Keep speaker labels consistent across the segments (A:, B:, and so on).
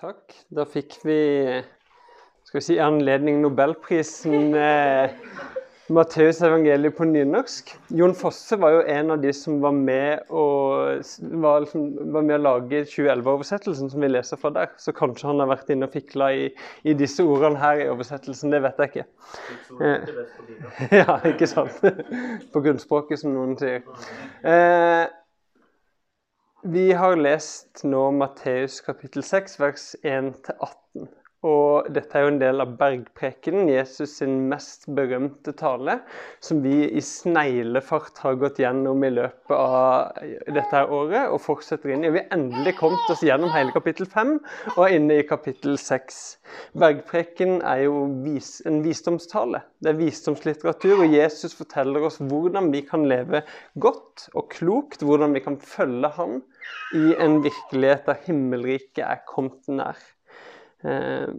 A: Takk. Da fikk vi skal vi si, anledning Nobelprisen eh, Matteusevangeliet på nynorsk. Jon Fosse var jo en av de som var med, og, var, liksom, var med å lage 2011-oversettelsen som vi leser fra der. Så kanskje han har vært inne og fikla i, i, disse ordene her i oversettelsen. Det vet jeg ikke. Eh, ja, ikke sant? På grunnspråket, som noen sier. Eh, vi har lest nå Matteus kapittel 6, vers 1-18. Og dette er jo en del av bergprekenen, Jesus sin mest berømte tale, som vi i sneglefart har gått gjennom i løpet av dette året og fortsetter inn i. Vi har endelig kommet oss gjennom hele kapittel 5 og er inne i kapittel 6. Bergpreken er jo vis, en visdomstale. Det er visdomslitteratur, og Jesus forteller oss hvordan vi kan leve godt og klokt, hvordan vi kan følge ham i en virkelighet der himmelriket er kommet nær. Eh,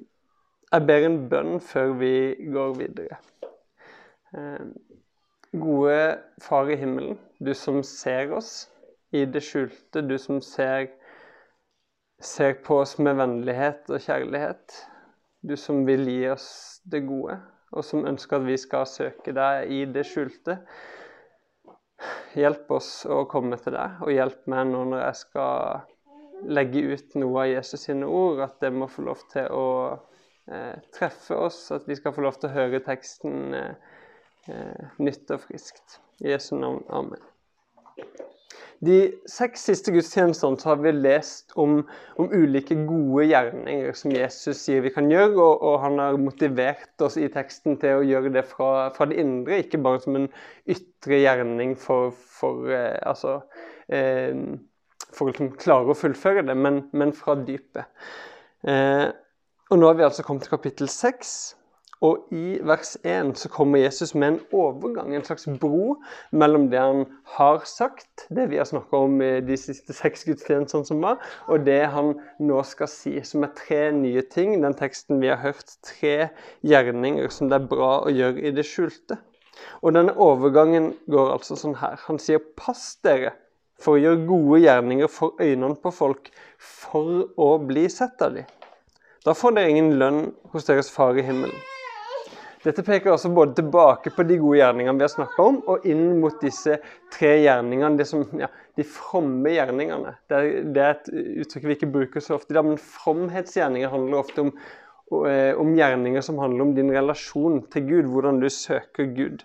A: jeg ber en bønn før vi går videre. Eh, gode Far i himmelen, du som ser oss i det skjulte, du som ser, ser på oss med vennlighet og kjærlighet. Du som vil gi oss det gode, og som ønsker at vi skal søke deg i det skjulte. Hjelp oss å komme til deg, og hjelp meg nå når jeg skal legge ut noe av Jesus sine ord, at det må få lov til å eh, treffe oss, at vi skal få lov til å høre teksten eh, eh nytt og friskt. I Jesu navn. Amen. De seks siste gudstjenestene har vi lest om, om, ulike gode gjerninger som Jesus sier vi kan gjøre, og, og, han har motivert oss i teksten til å gjøre det fra, fra det indre, ikke bare som en ytre gjerning for, for eh, altså, eh, for å liksom klare å fullføre det, men, men fra dypet. Eh, og nå har vi altså kommet til kapittel seks. Og i vers 1 så kommer Jesus med en overgang, en slags bro, mellom det han har sagt, det vi har snakka om i de siste seks gudstjenestene som var, og det han nå skal si, som er tre nye ting. Den teksten vi har hørt, tre gjerninger som det er bra å gjøre i det skjulte. Og denne overgangen går altså sånn her. Han sier 'pass dere' for å gjøre gode gjerninger for øynene på folk, for å bli sett av dem. Da får dere ingen lønn hos deres far i himmelen. Dette peker altså både tilbake på de gode gjerningene vi har snakka om, og inn mot disse tre gjerningene, som, ja, de fromme gjerningene. Det er, det er, et uttrykk vi ikke bruker så ofte, men fromhetsgjerninger handler ofte om, eh, om, gjerninger som handler om din relasjon til Gud, hvordan du søker Gud.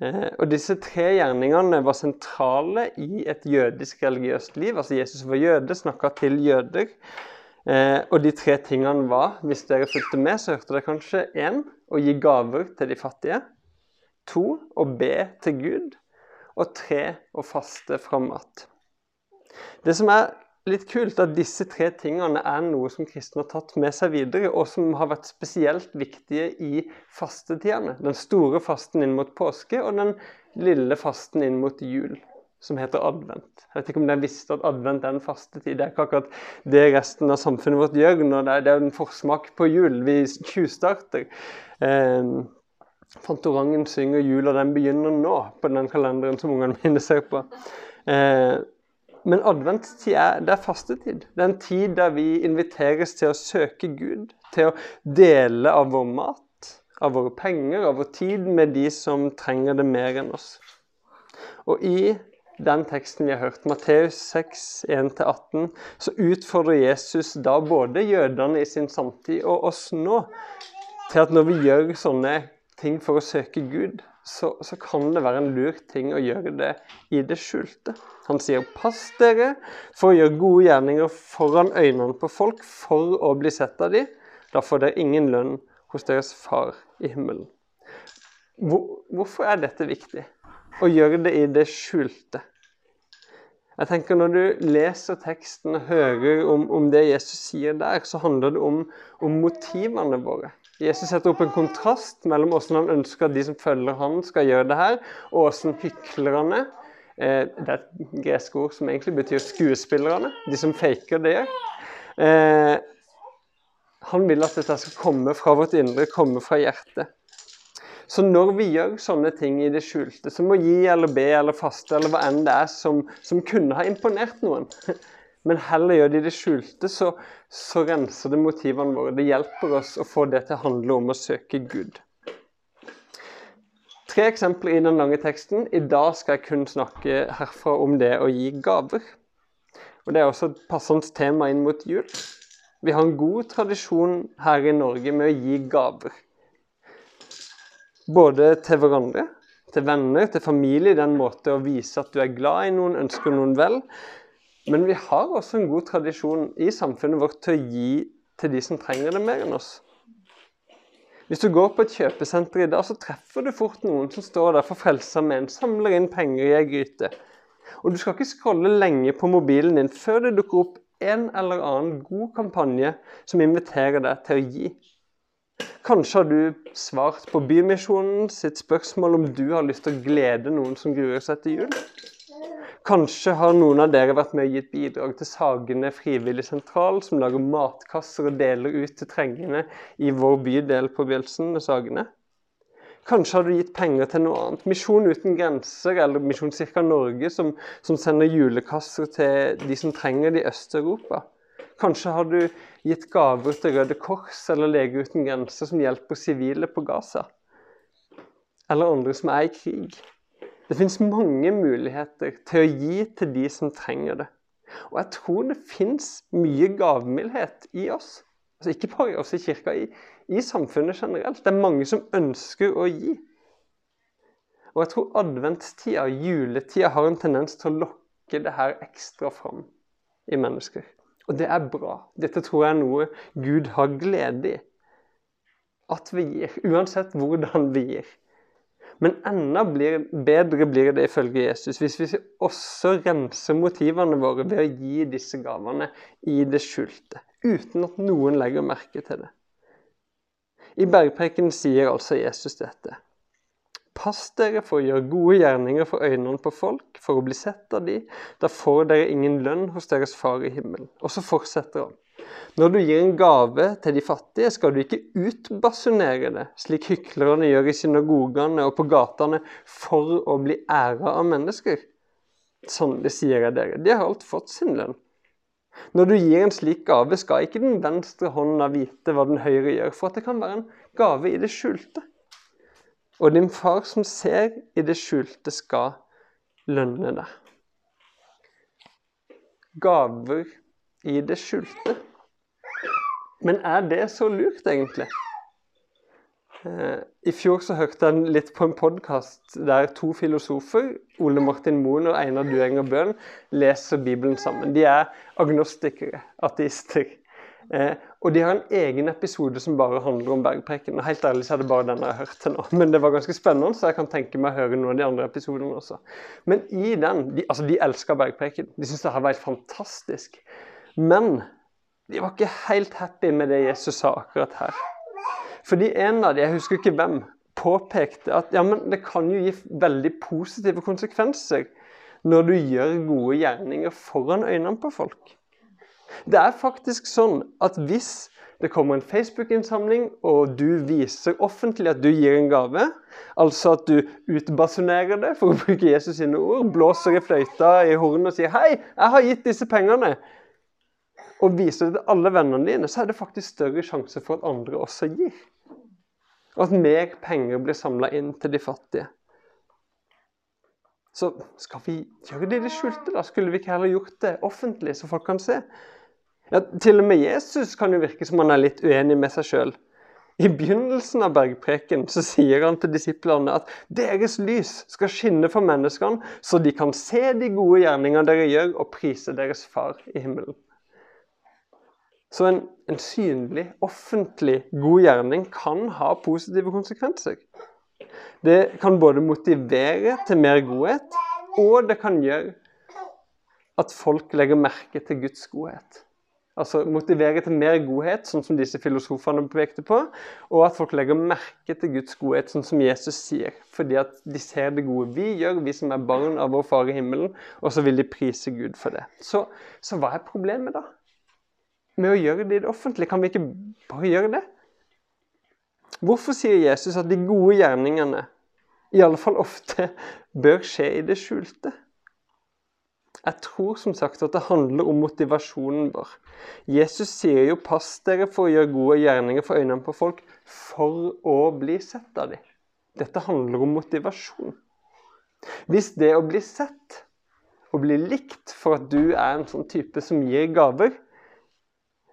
A: Eh, og Disse tre gjerningene var sentrale i et jødisk religiøst liv. Altså Jesus var jøde, snakka til jøder. Eh, og de tre tingene var, hvis dere fulgte med, så hørte dere kanskje én å gi gaver til de fattige. To å be til Gud. Og tre å faste fra mat. Det som er litt kult, er at disse tre tingene er noe som kristne har tatt med seg videre, og som har vært spesielt viktige i fastetidene. Den store fasten inn mot påske og den lille fasten inn mot jul som heter advent. Jeg vet ikke om dere visste at advent er en fastetid. Det er ikke akkurat det resten av samfunnet vårt gjør. når Det er, det er en forsmak på jul. Vi tjuvstarter. Eh, Fantorangen synger 'Jul', og den begynner nå' på den kalenderen som ungene mine ser på. Eh, men adventstid er, det er fastetid. Det er en tid der vi inviteres til å søke Gud. Til å dele av vår mat, av våre penger, av vår tid med de som trenger det mer enn oss. Og i den teksten vi har hørt, Matteus 6, 1-18, så utfordrer Jesus da både jødene i sin samtid og oss nå til at når vi gjør sånne ting for å søke Gud, så, så kan det være en lur ting å gjøre det i det skjulte. Han sier 'pass dere for å gjøre gode gjerninger foran øynene på folk for å bli sett av dem'. Da får dere ingen lønn hos deres far i himmelen. Hvor, hvorfor er dette viktig? Å gjøre det i det skjulte. Jeg tenker Når du leser teksten og hører om, om det Jesus sier der, så handler det om, om, motivene våre. Jesus setter opp en kontrast mellom hvordan han ønsker at de som følger han skal gjøre det her, og hvordan hyklerne eh, Det er et gresk ord som egentlig betyr skuespillerne. De som faker det. Eh, han vil at dette skal komme fra vårt indre, komme fra hjertet. Så når vi gjør sånne ting i det skjulte, som å gi eller be eller faste eller hva enn det er som, som kunne ha imponert noen, men heller gjør det i det skjulte, så, så renser det motivene våre. Det hjelper oss å få det til å handle om å søke Gud. Tre eksempler i den lange teksten. I dag skal jeg kun snakke herfra om det å gi gaver. Og Det er også et passende tema inn mot jul. Vi har en god tradisjon her i Norge med å gi gaver. Både til hverandre, til venner, til familie. Den måte å vise at du er glad i noen, ønsker noen vel. Men vi har også en god tradisjon i samfunnet vårt til å gi til de som trenger det mer enn oss. Hvis du går på et kjøpesenter i dag, så treffer du fort noen som står der for Frelsesarmeen, samler inn penger i ei gryte. Og du skal ikke scrolle lenge på mobilen din før det dukker opp en eller annen god kampanje som inviterer deg til å gi. Kanskje har du svart på Bymisjonen sitt spørsmål om du har lyst til å glede noen som gruer seg til jul. Kanskje har noen av dere vært med og gitt bidrag til Sagene frivilligsentral, som lager matkasser og deler ut til trengende i vår bydel på Bjølsen med Sagene. Kanskje har du gitt penger til noe annet. Misjon uten grenser eller Misjon Cirka Norge, som, som sender julekasser til de som trenger det i Øst-Europa. Kanskje har du gitt gaver til Røde Kors eller Leger uten grenser som hjelper sivile på Gaza. Eller andre som er i krig. Det fins mange muligheter til å gi til de som trenger det. Og jeg tror det fins mye gavmildhet i oss. Altså ikke bare i oss i kirka, i, i samfunnet generelt. Det er mange som ønsker å gi. Og jeg tror adventstida, juletida, har en tendens til å lokke det her ekstra fram i mennesker. Og det er bra. Dette tror jeg er noe Gud har glede i. At vi gir, uansett hvordan vi gir. Men enda blir, bedre blir det ifølge Jesus hvis vi også renser motivene våre ved å gi disse gavene i det skjulte, uten at noen legger merke til det. I bergpreken sier altså Jesus dette. Pass dere for å gjøre gode gjerninger for øynene på folk, for å bli sett av de. Da får dere ingen lønn hos deres far i himmelen. Og så fortsetter han. Når du gir en gave til de fattige, skal du ikke utbasunere det, slik hyklerne gjør i synagogene og på gatene, for å bli æra av mennesker. Sånn det sier jeg dere. De har alt fått sin lønn. Når du gir en slik gave, skal ikke den venstre hånda vite hva den høyre gjør, for at det kan være en gave i det skjulte. Og din far som ser i det skjulte, skal lønne deg. Gaver i det skjulte. Men er det så lurt, egentlig? Eh, I fjor så hørte jeg litt på en podkast der to filosofer, Ole Martin Moen og Einar Duenger Bøhn, leser Bibelen sammen. De er agnostikere, ateister. Eh, og de har en egen episode som bare handler om bergpreken. Helt ærlig så er det bare den jeg har hørt til nå. Men det var ganske spennende, så jeg kan tenke meg å høre noen av de andre episodene også. Men i den De, altså de elsker bergpreken. De syns det her var helt fantastisk. Men de var ikke helt happy med det Jesus sa akkurat her. Fordi en av de, jeg husker ikke hvem, påpekte at ja, men det kan jo gi veldig positive konsekvenser når du gjør gode gjerninger foran øynene på folk. Det er faktisk sånn at hvis det kommer en Facebook-innsamling, og du viser offentlig at du gir en gave, altså at du utbasunerer det, for å bruke Jesus sine ord, blåser i fløyta i hornet og sier 'Hei, jeg har gitt disse pengene', og viser det til alle vennene dine, så er det faktisk større sjanse for at andre også gir. Og at mer penger blir samla inn til de fattige. Så skal vi gjøre det i det skjulte, da? Skulle vi ikke heller gjort det offentlig, så folk kan se? Ja, Til og med Jesus kan jo virke som han er litt uenig med seg sjøl. I begynnelsen av bergpreken så sier han til disiplene at deres lys skal skinne for menneskene, så de kan se de gode gjerningene dere gjør, og prise deres far i himmelen. Så en, en synlig, offentlig god gjerning kan ha positive konsekvenser. Det kan både motivere til mer godhet, og det kan gjøre at folk legger merke til Guds godhet. Altså motivere til mer godhet, sånn som disse filosofene pekte på. Og at folk legger merke til Guds godhet, sånn som Jesus sier. Fordi at de ser det gode vi gjør, vi som er barn av vår Far i himmelen. Og så vil de prise Gud for det. Så, så hva er problemet, da? Med å gjøre det i det offentlige? Kan vi ikke bare gjøre det? Hvorfor sier Jesus at de gode gjerningene i alle fall ofte bør skje i det skjulte? Jeg tror som sagt at det handler om motivasjonen vår. Jesus sier jo 'pass dere for å gjøre gode gjerninger for øynene på folk' for å bli sett av dem. Dette handler om motivasjon. Hvis det å bli sett og bli likt for at du er en sånn type som gir gaver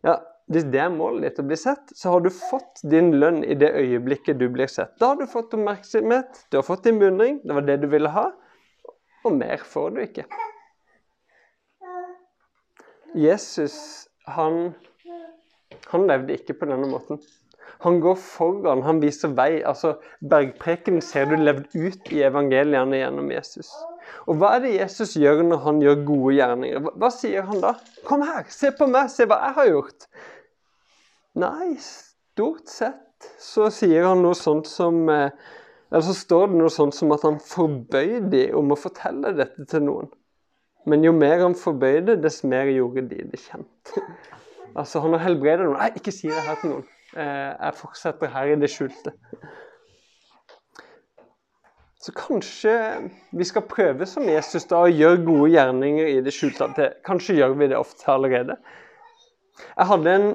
A: ja, Hvis det er målet ditt, å bli sett, så har du fått din lønn i det øyeblikket du blir sett. Da har du fått oppmerksomhet, du har fått din beundring, det var det du ville ha, og mer får du ikke. Jesus han, han levde ikke på denne måten. Han går foran, han viser vei. altså Bergpreken ser du levd ut i evangeliene gjennom Jesus. Og hva er det Jesus gjør når han gjør gode gjerninger? Hva, sier han da? 'Kom her, se på meg, se hva jeg har gjort'. Nei, stort sett så sier han noe sånt som eh, Eller så står det noe sånt som at han forbød dem om å fortelle dette til noen. Men jo mer han forbøyde, dess mer gjorde de det kjent. altså, han har helbredet noen. Nei, ikke si det her til noen. Eh, jeg fortsetter her i det skjulte. Så kanskje vi skal prøve som Jesus da, å gjøre gode gjerninger i det skjulte. Kanskje gjør vi det ofte allerede. Jeg hadde en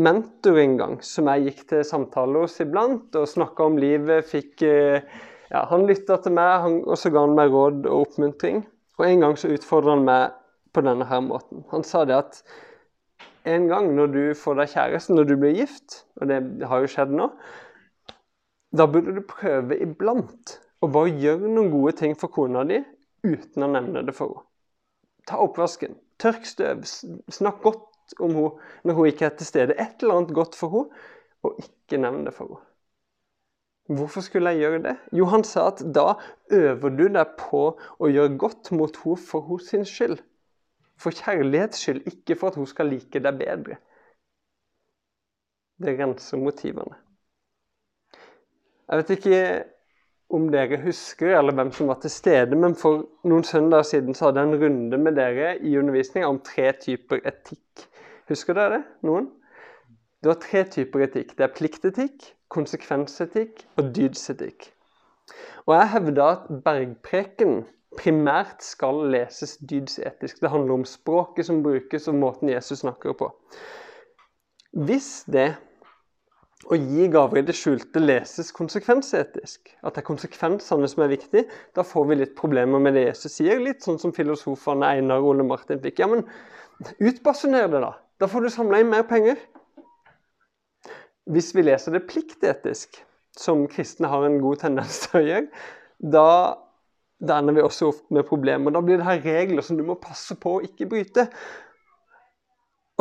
A: mentor en gang som jeg gikk til samtale hos iblant og snakka om livet. Fikk, eh, ja, han lytta til meg, og så ga han meg råd og oppmuntring. Og En gang så utfordra han meg på denne her måten. Han sa det at en gang når du får deg kjæreste, når du blir gift, og det har jo skjedd nå, da burde du prøve iblant å bare gjøre noen gode ting for kona di uten å nevne det for henne. Ta oppvasken, tørk støv, snakk godt om henne når hun ikke er til stede. Et eller annet godt for henne, og ikke nevn det for henne. Hvorfor skulle jeg gjøre det? Jo, han sa at da øver du deg på å gjøre godt mot henne for hennes skyld. For kjærlighets skyld, ikke for at hun skal like deg bedre. Det renser motivene. Jeg vet ikke om dere husker, eller hvem som var til stede, men for noen søndager siden så hadde jeg en runde med dere i undervisninga om tre typer etikk. Husker dere det? Noen? Det var tre typer etikk. Det er pliktetikk, konsekvensetikk og dydsetikk. Og jeg hevder at bergpreken primært skal leses dydsetisk. Det handler om språket som brukes, og måten Jesus snakker på. Hvis det å gi gaver i det skjulte leses konsekvensetisk, at det er konsekvensene som er viktig, da får vi litt problemer med det Jesus sier. Litt sånn som filosofene Einar og Ole Martin fikk. Ja, men utbasuner det, da. Da får du samla inn mer penger. Hvis vi leser det pliktetisk, som kristne har en god tendens til å gjøre, da, da ender vi også ofte med problemer. Da blir det her regler som du må passe på å ikke bryte.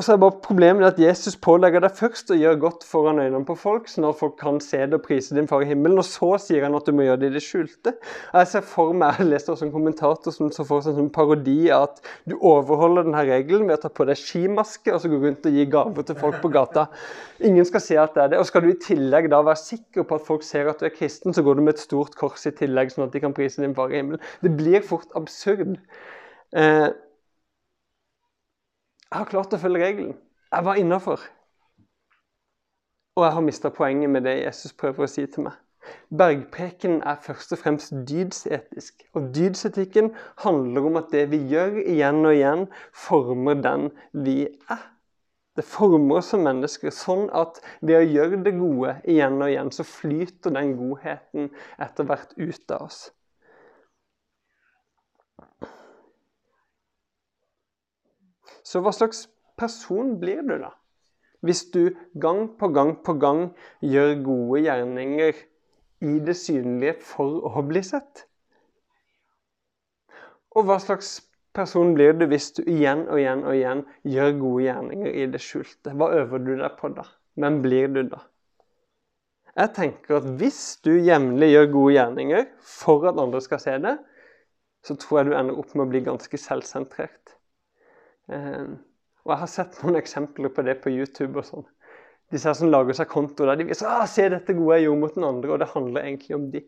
A: Og så er bare Problemet at Jesus pålegger deg først å gjøre godt foran øynene på folk, sånn at folk kan se det og prise din far i himmelen, og så sier han at du må gjøre det i det skjulte. Jeg ser for meg, jeg leste også en kommentator som så for seg en sånn parodi av at du overholder denne regelen ved å ta på deg skimaske og så gå rundt og gi gaver til folk på gata. Ingen skal se at det er det. Og skal du i tillegg da være sikker på at folk ser at du er kristen, så går du med et stort kors i tillegg, sånn at de kan prise din far i himmelen. Det blir fort absurd. Eh, jeg har klart å følge regelen. Jeg var innafor. Og jeg har mista poenget med det Jesus prøver å si til meg. Bergpreken er først og fremst dydsetisk. Og dydsetikken handler om at det vi gjør igjen og igjen, former den vi er. Det former oss som mennesker sånn at ved å gjøre det gode igjen og igjen, så flyter den godheten etter hvert ut av oss. Så hva slags person blir du, da? Hvis du gang på gang på gang gjør gode gjerninger i det synlige for å bli sett? Og hva slags person blir du hvis du igjen og igjen og igjen gjør gode gjerninger i det skjulte? Hva øver du deg på da? Hvem blir du da? Jeg tenker at hvis du jevnlig gjør gode gjerninger for at andre skal se det, så tror jeg du ender opp med å bli ganske selvsentrert. Ehm, og jeg har sett noen eksempler på det på YouTube og sånn. Disse her som lager seg konto der de viser ah, 'Se dette gode jeg gjorde mot den andre', og det handler egentlig om de.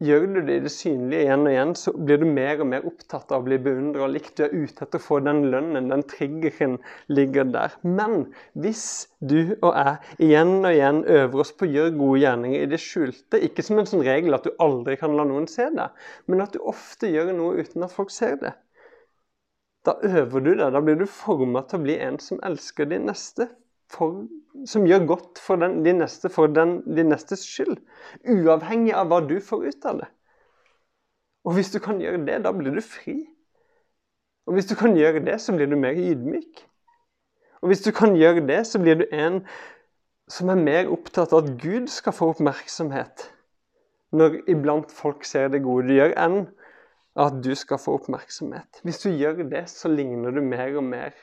A: Gjør du det i det synlige igjen og igjen, så blir du mer og mer opptatt av å bli beundra og likt. Du er ute etter å få den lønnen, den triggeren ligger der. Men hvis du og jeg igjen og igjen øver oss på å gjøre gode gjerninger i det skjulte, ikke som en sånn regel at du aldri kan la noen se det, men at du ofte gjør noe uten at folk ser det, da øver du deg. Da blir du forma til å bli en som elsker din neste for, som gjør godt for den, de neste for den, de nestes skyld. Uavhengig av hva du får ut av det. Og hvis du kan gjøre det, da blir du fri. Og hvis du kan gjøre det, så blir du mer ydmyk. Og hvis du kan gjøre det, så blir du en som er mer opptatt av at Gud skal få oppmerksomhet når iblant folk ser det gode du gjør, enn at du skal få oppmerksomhet. Hvis du gjør det, så ligner du mer og mer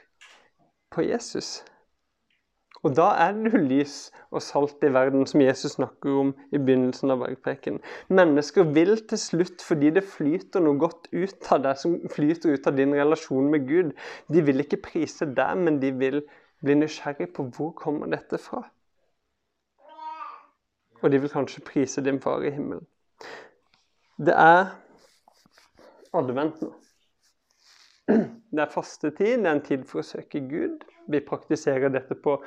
A: på Jesus. Og da er du lys og salt i verden, som Jesus snakker om i begynnelsen av bergpreken. Mennesker vil til slutt, fordi det flyter noe godt ut av deg, som flyter ut av din relasjon med Gud, de vil ikke prise deg, men de vil bli nysgjerrig på hvor kommer dette fra. Og de vil kanskje prise din far i himmelen. Det er advent nå. Det er fastetid, det er en tid for å søke Gud. Vi praktiserer dette på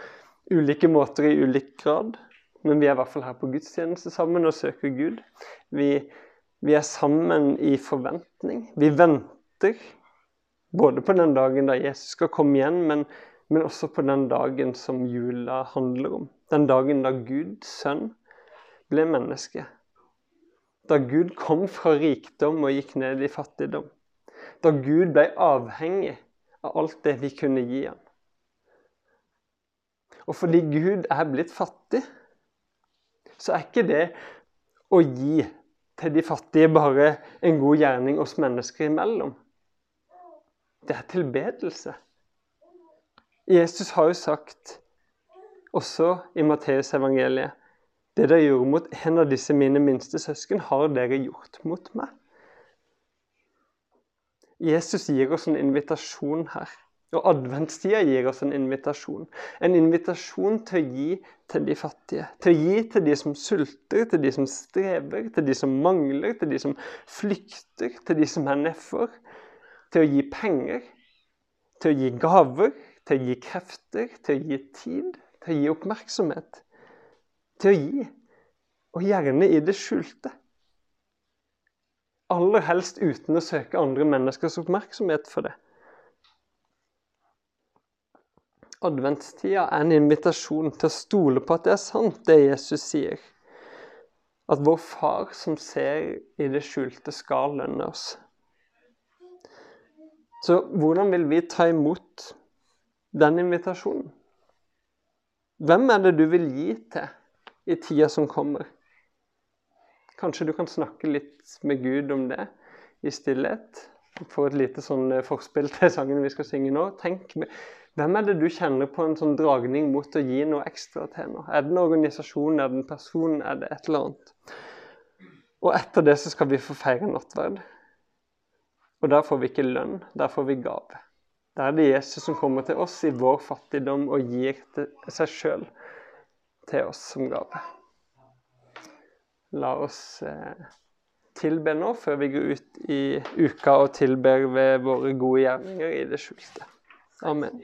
A: ulike måter i ulik grad. Men vi er i hvert fall her på gudstjeneste sammen og søker Gud. Vi, vi er sammen i forventning. Vi venter både på den dagen da Jesus skal komme igjen, men, men også på den dagen som jula handler om. Den dagen da Guds sønn, ble menneske. Da Gud kom fra rikdom og gikk ned i fattigdom da Gud ble avhengig av alt det vi kunne gi ham. Og fordi Gud er blitt fattig, så er ikke det å gi til de fattige bare en god gjerning oss mennesker imellom. Det er tilbedelse. Jesus har jo sagt, også i Matteusevangeliet, det dere gjorde mot en av disse mine minste søsken, har dere gjort mot meg. Jesus gir oss en invitasjon her. Og adventstida gir oss en invitasjon. En invitasjon til å gi til de fattige. Til å gi til de som sulter, til de som strever, til de som mangler, til de som flykter, til de som er nedfor. Til å gi penger, til å gi gaver, til å gi krefter, til å gi tid, til å gi oppmerksomhet. Til å gi, og gjerne i det skjulte. Aller helst uten å søke andre menneskers oppmerksomhet for det. Adventstida er en invitasjon til å stole på at det er sant, det Jesus sier. At vår Far som ser i det skjulte, skal lønne oss. Så hvordan vil vi ta imot den invitasjonen? Hvem er det du vil gi til i tida som kommer? Kanskje du kan snakke litt med Gud om det i stillhet. Få et lite sånn eh, forspill til sangen vi skal synge nå. Tenk, Hvem er det du kjenner på en sånn dragning mot å gi noe ekstra til nå? Er det en organisasjon, er det en person, er det et eller annet? Og etter det så skal vi få feire nattverd. Og der får vi ikke lønn, der får vi gave. Der er det Jesus som kommer til oss i vår fattigdom og gir seg sjøl til oss som gave. La oss eh, tilbe nå før vi går ut i uka og tilber ved våre gode gjerninger i det skjulte. Amen.